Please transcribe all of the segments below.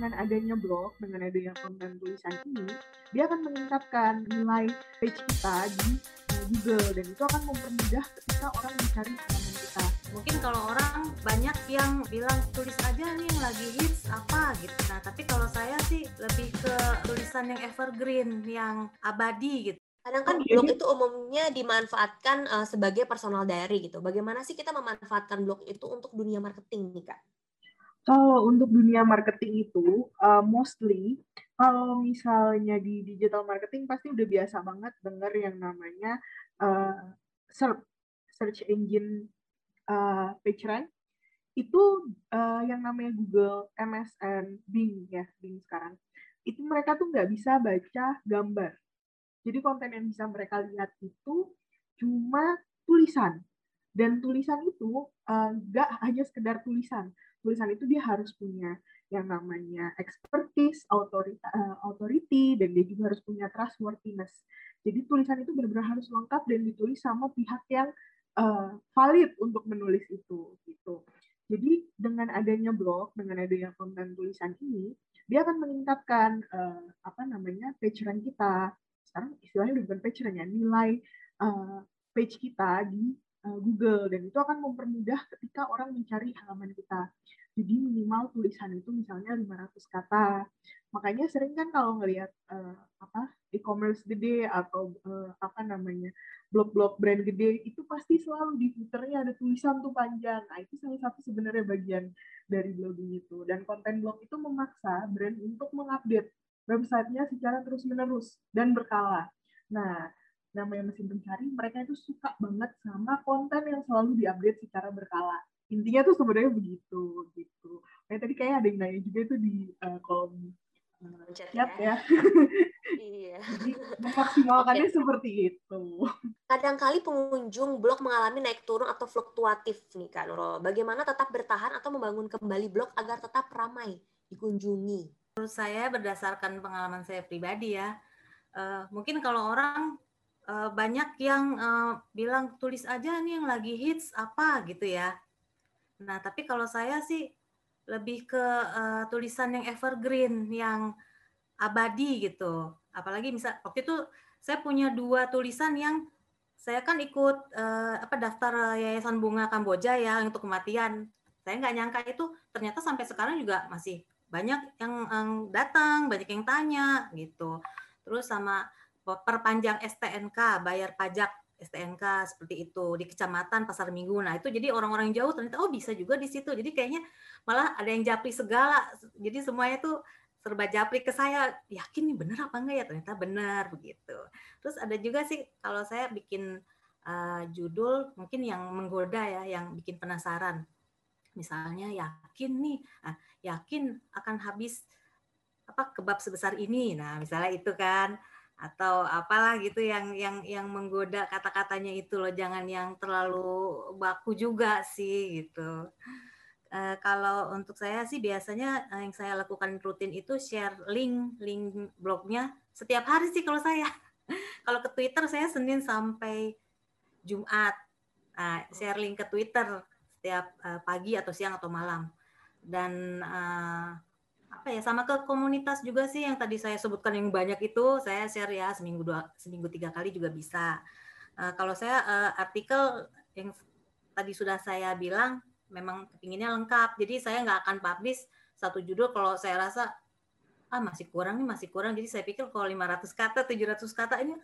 dengan adanya blog, dengan adanya konten tulisan ini, dia akan meningkatkan nilai page kita di Google dan itu akan mempermudah ketika orang mencari halaman kita. Mungkin kalau orang banyak yang bilang tulis aja nih yang lagi hits apa gitu. Nah, tapi kalau saya sih lebih ke tulisan yang evergreen, yang abadi gitu. Kadang kan blog itu umumnya dimanfaatkan uh, sebagai personal diary gitu. Bagaimana sih kita memanfaatkan blog itu untuk dunia marketing nih, Kak? Kalau untuk dunia marketing itu, uh, mostly kalau misalnya di digital marketing pasti udah biasa banget denger yang namanya uh, search search engine uh, page rank itu uh, yang namanya Google, MSN, Bing ya, Bing sekarang. Itu mereka tuh nggak bisa baca gambar. Jadi konten yang bisa mereka lihat itu cuma tulisan. Dan tulisan itu nggak uh, hanya sekedar tulisan, tulisan itu dia harus punya yang namanya expertise, authority, uh, authority dan dia juga harus punya trustworthiness. Jadi tulisan itu benar-benar harus lengkap dan ditulis sama pihak yang uh, valid untuk menulis itu gitu. Jadi dengan adanya blog, dengan adanya konten tulisan ini, dia akan meningkatkan uh, apa namanya page rank kita. Sekarang istilahnya bukan page rank ya, nilai uh, page kita di Google dan itu akan mempermudah ketika orang mencari halaman kita. Jadi minimal tulisan itu misalnya 500 kata. Makanya sering kan kalau ngelihat uh, apa e-commerce gede atau uh, apa namanya blog-blog brand gede itu pasti selalu di footernya ada tulisan tuh panjang. Nah, itu salah satu sebenarnya bagian dari blogging itu. Dan konten blog itu memaksa brand untuk mengupdate websitenya secara terus-menerus dan berkala. Nah, namanya mesin pencari, mereka itu suka banget sama konten yang selalu diupdate secara berkala. Intinya tuh sebenarnya begitu gitu. Kayak tadi kayak ada yang nanya juga itu di uh, kolom uh, chat ya. ya. iya. Jadi memaksimalkannya okay. seperti itu. Kadang-kali pengunjung blog mengalami naik turun atau fluktuatif nih Kak Nurul. Bagaimana tetap bertahan atau membangun kembali blog agar tetap ramai dikunjungi? Menurut saya berdasarkan pengalaman saya pribadi ya, uh, mungkin kalau orang uh, banyak yang uh, bilang tulis aja nih yang lagi hits apa gitu ya. Nah, tapi kalau saya sih lebih ke uh, tulisan yang evergreen, yang abadi gitu. Apalagi misal waktu itu saya punya dua tulisan yang saya kan ikut uh, apa daftar Yayasan Bunga Kamboja ya untuk kematian. Saya nggak nyangka itu ternyata sampai sekarang juga masih banyak yang, yang datang, banyak yang tanya gitu. Terus sama perpanjang STNK, bayar pajak STNK seperti itu di kecamatan Pasar Minggu. Nah, itu jadi orang-orang jauh ternyata oh bisa juga di situ. Jadi kayaknya malah ada yang japri segala. Jadi semuanya tuh serba japri ke saya. Yakin nih bener apa enggak ya? Ternyata benar begitu. Terus ada juga sih kalau saya bikin uh, judul mungkin yang menggoda ya, yang bikin penasaran. Misalnya yakin nih, nah, yakin akan habis apa kebab sebesar ini. Nah, misalnya itu kan atau apalah gitu yang yang yang menggoda kata-katanya itu loh. Jangan yang terlalu baku juga sih gitu. Uh, kalau untuk saya sih biasanya uh, yang saya lakukan rutin itu share link link blognya setiap hari sih kalau saya. Kalau ke Twitter saya Senin sampai Jumat. Uh, share link ke Twitter setiap uh, pagi atau siang atau malam. Dan uh, apa ya sama ke komunitas juga sih yang tadi saya sebutkan yang banyak itu saya share ya seminggu dua seminggu tiga kali juga bisa. Uh, kalau saya uh, artikel yang tadi sudah saya bilang memang kepinginnya lengkap. Jadi saya nggak akan publish satu judul kalau saya rasa ah masih kurang nih masih kurang. Jadi saya pikir kalau 500 kata 700 kata ini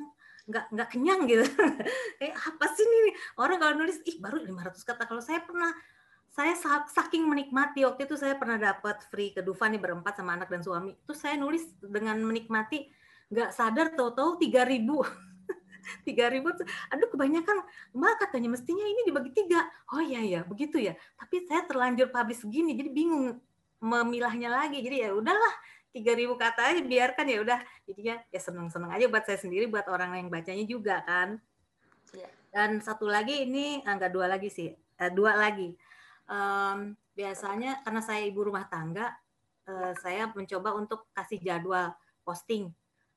nggak nggak kenyang gitu. Kayak apa sih nih? Orang kalau nulis ih baru 500 kata. Kalau saya pernah saya saking menikmati waktu itu saya pernah dapat free ke Dufan nih berempat sama anak dan suami. Itu saya nulis dengan menikmati nggak sadar tahu-tahu tiga ribu. Tiga ribu aduh kebanyakan mbak katanya mestinya ini dibagi tiga. Oh iya ya begitu ya. Tapi saya terlanjur publish segini jadi bingung memilahnya lagi. Jadi ya udahlah tiga ribu kata aja biarkan ya udah. Jadinya ya seneng seneng aja buat saya sendiri buat orang yang bacanya juga kan. Iya. dan satu lagi ini enggak dua lagi sih. Eh, dua lagi um, biasanya karena saya ibu rumah tangga, uh, saya mencoba untuk kasih jadwal posting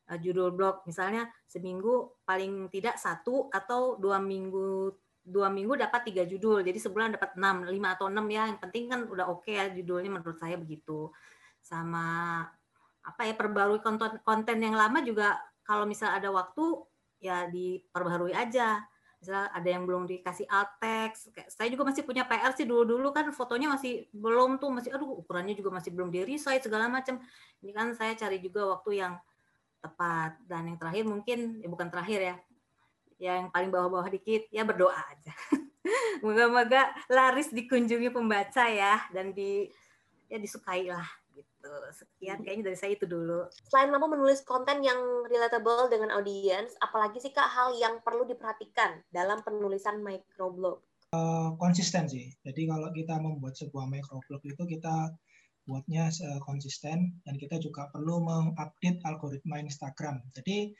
uh, judul blog. Misalnya seminggu paling tidak satu atau dua minggu dua minggu dapat tiga judul. Jadi sebulan dapat enam, lima atau enam ya. Yang penting kan udah oke okay ya judulnya menurut saya begitu. sama apa ya perbarui konten konten yang lama juga kalau misal ada waktu ya diperbarui aja misalnya ada yang belum dikasih alt text saya juga masih punya PR sih dulu-dulu kan fotonya masih belum tuh masih aduh ukurannya juga masih belum di resize segala macam ini kan saya cari juga waktu yang tepat. Dan yang terakhir mungkin ya bukan terakhir ya yang paling bawah-bawah dikit ya berdoa aja. Moga-moga laris dikunjungi pembaca ya dan di ya disukai lah gitu. Sekian kayaknya dari saya itu dulu. Selain mampu menulis konten yang relatable dengan audiens, apalagi sih Kak hal yang perlu diperhatikan dalam penulisan microblog? Uh, konsisten sih. Jadi kalau kita membuat sebuah microblog itu kita buatnya konsisten dan kita juga perlu mengupdate algoritma Instagram. Jadi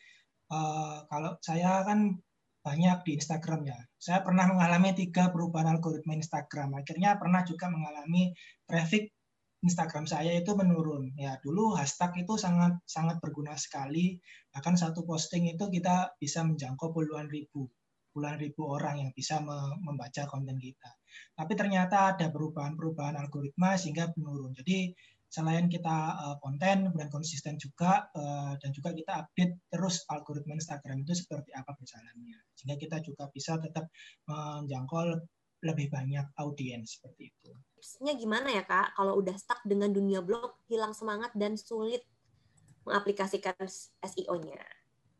uh, kalau saya kan banyak di Instagram ya. Saya pernah mengalami tiga perubahan algoritma Instagram. Akhirnya pernah juga mengalami traffic Instagram saya itu menurun. Ya, dulu hashtag itu sangat sangat berguna sekali. Bahkan satu posting itu kita bisa menjangkau puluhan ribu, puluhan ribu orang yang bisa membaca konten kita. Tapi ternyata ada perubahan-perubahan algoritma sehingga menurun. Jadi selain kita uh, konten dan konsisten juga uh, dan juga kita update terus algoritma Instagram itu seperti apa berjalannya sehingga kita juga bisa tetap menjangkau lebih banyak audiens seperti itu. Tipsnya gimana ya kak kalau udah stuck dengan dunia blog, hilang semangat dan sulit mengaplikasikan SEO-nya?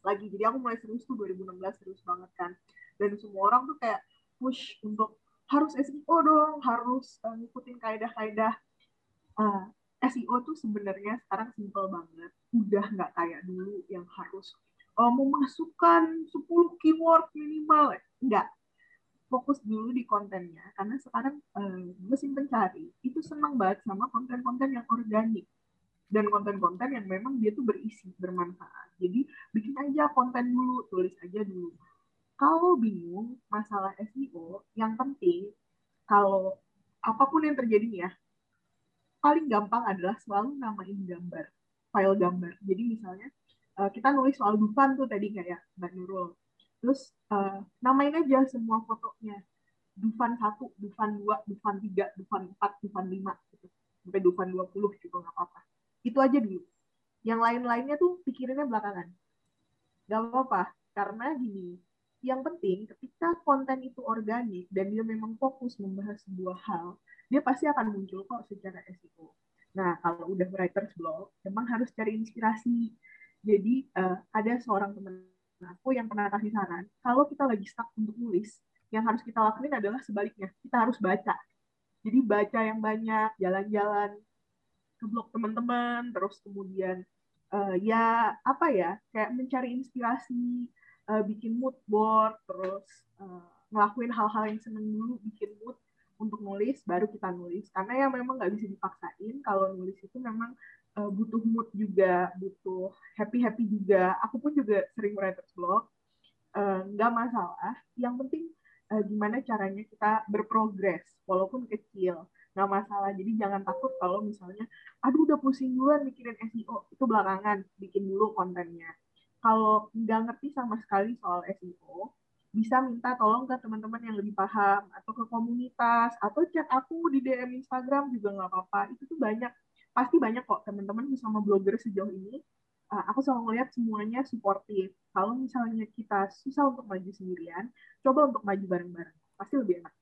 Lagi, jadi aku mulai serius tuh 2016 serius banget kan. Dan semua orang tuh kayak push untuk harus SEO dong, harus uh, ngikutin kaedah-kaedah. Uh, SEO tuh sebenarnya sekarang simple banget. Udah nggak kayak dulu yang harus uh, memasukkan 10 keyword minimal. Enggak, fokus dulu di kontennya karena sekarang uh, mesin pencari itu senang banget sama konten-konten yang organik dan konten-konten yang memang dia tuh berisi bermanfaat. Jadi bikin aja konten dulu tulis aja dulu. Kalau bingung masalah SEO yang penting kalau apa pun yang terjadi ya paling gampang adalah selalu namain gambar file gambar. Jadi misalnya uh, kita nulis soal Dufan tuh tadi kayak Mbak Nurul terus uh, namain aja semua fotonya Dufan 1, Dufan 2, Dufan 3, Dufan 4, Dufan 5 gitu. Sampai Dufan 20 juga nggak apa-apa. Itu aja dulu. Yang lain-lainnya tuh pikirinnya belakangan. Gak apa-apa, karena gini, yang penting ketika konten itu organik dan dia memang fokus membahas sebuah hal, dia pasti akan muncul kok secara SEO. Nah, kalau udah writer's blog, memang harus cari inspirasi. Jadi, uh, ada seorang teman aku yang pernah kasih saran, kalau kita lagi stuck untuk nulis, yang harus kita lakuin adalah sebaliknya, kita harus baca. Jadi baca yang banyak, jalan-jalan ke blog teman-teman, terus kemudian uh, ya apa ya, kayak mencari inspirasi, uh, bikin mood board, terus uh, ngelakuin hal-hal yang seneng dulu, bikin mood untuk nulis, baru kita nulis. Karena ya memang nggak bisa dipaksain, kalau nulis itu memang uh, butuh mood juga, butuh happy happy juga. Aku pun juga sering writer's blog, uh, nggak masalah. Yang penting uh, gimana caranya kita berprogres, walaupun kecil, nggak masalah. Jadi jangan takut kalau misalnya, aduh udah pusing duluan mikirin SEO, itu belakangan, bikin dulu kontennya. Kalau nggak ngerti sama sekali soal SEO, bisa minta tolong ke teman-teman yang lebih paham atau ke komunitas atau chat aku di DM Instagram juga nggak apa-apa itu tuh banyak pasti banyak kok teman-teman sama blogger sejauh ini. Uh, aku selalu melihat semuanya suportif. Kalau misalnya kita susah untuk maju sendirian coba untuk maju bareng-bareng. Pasti lebih enak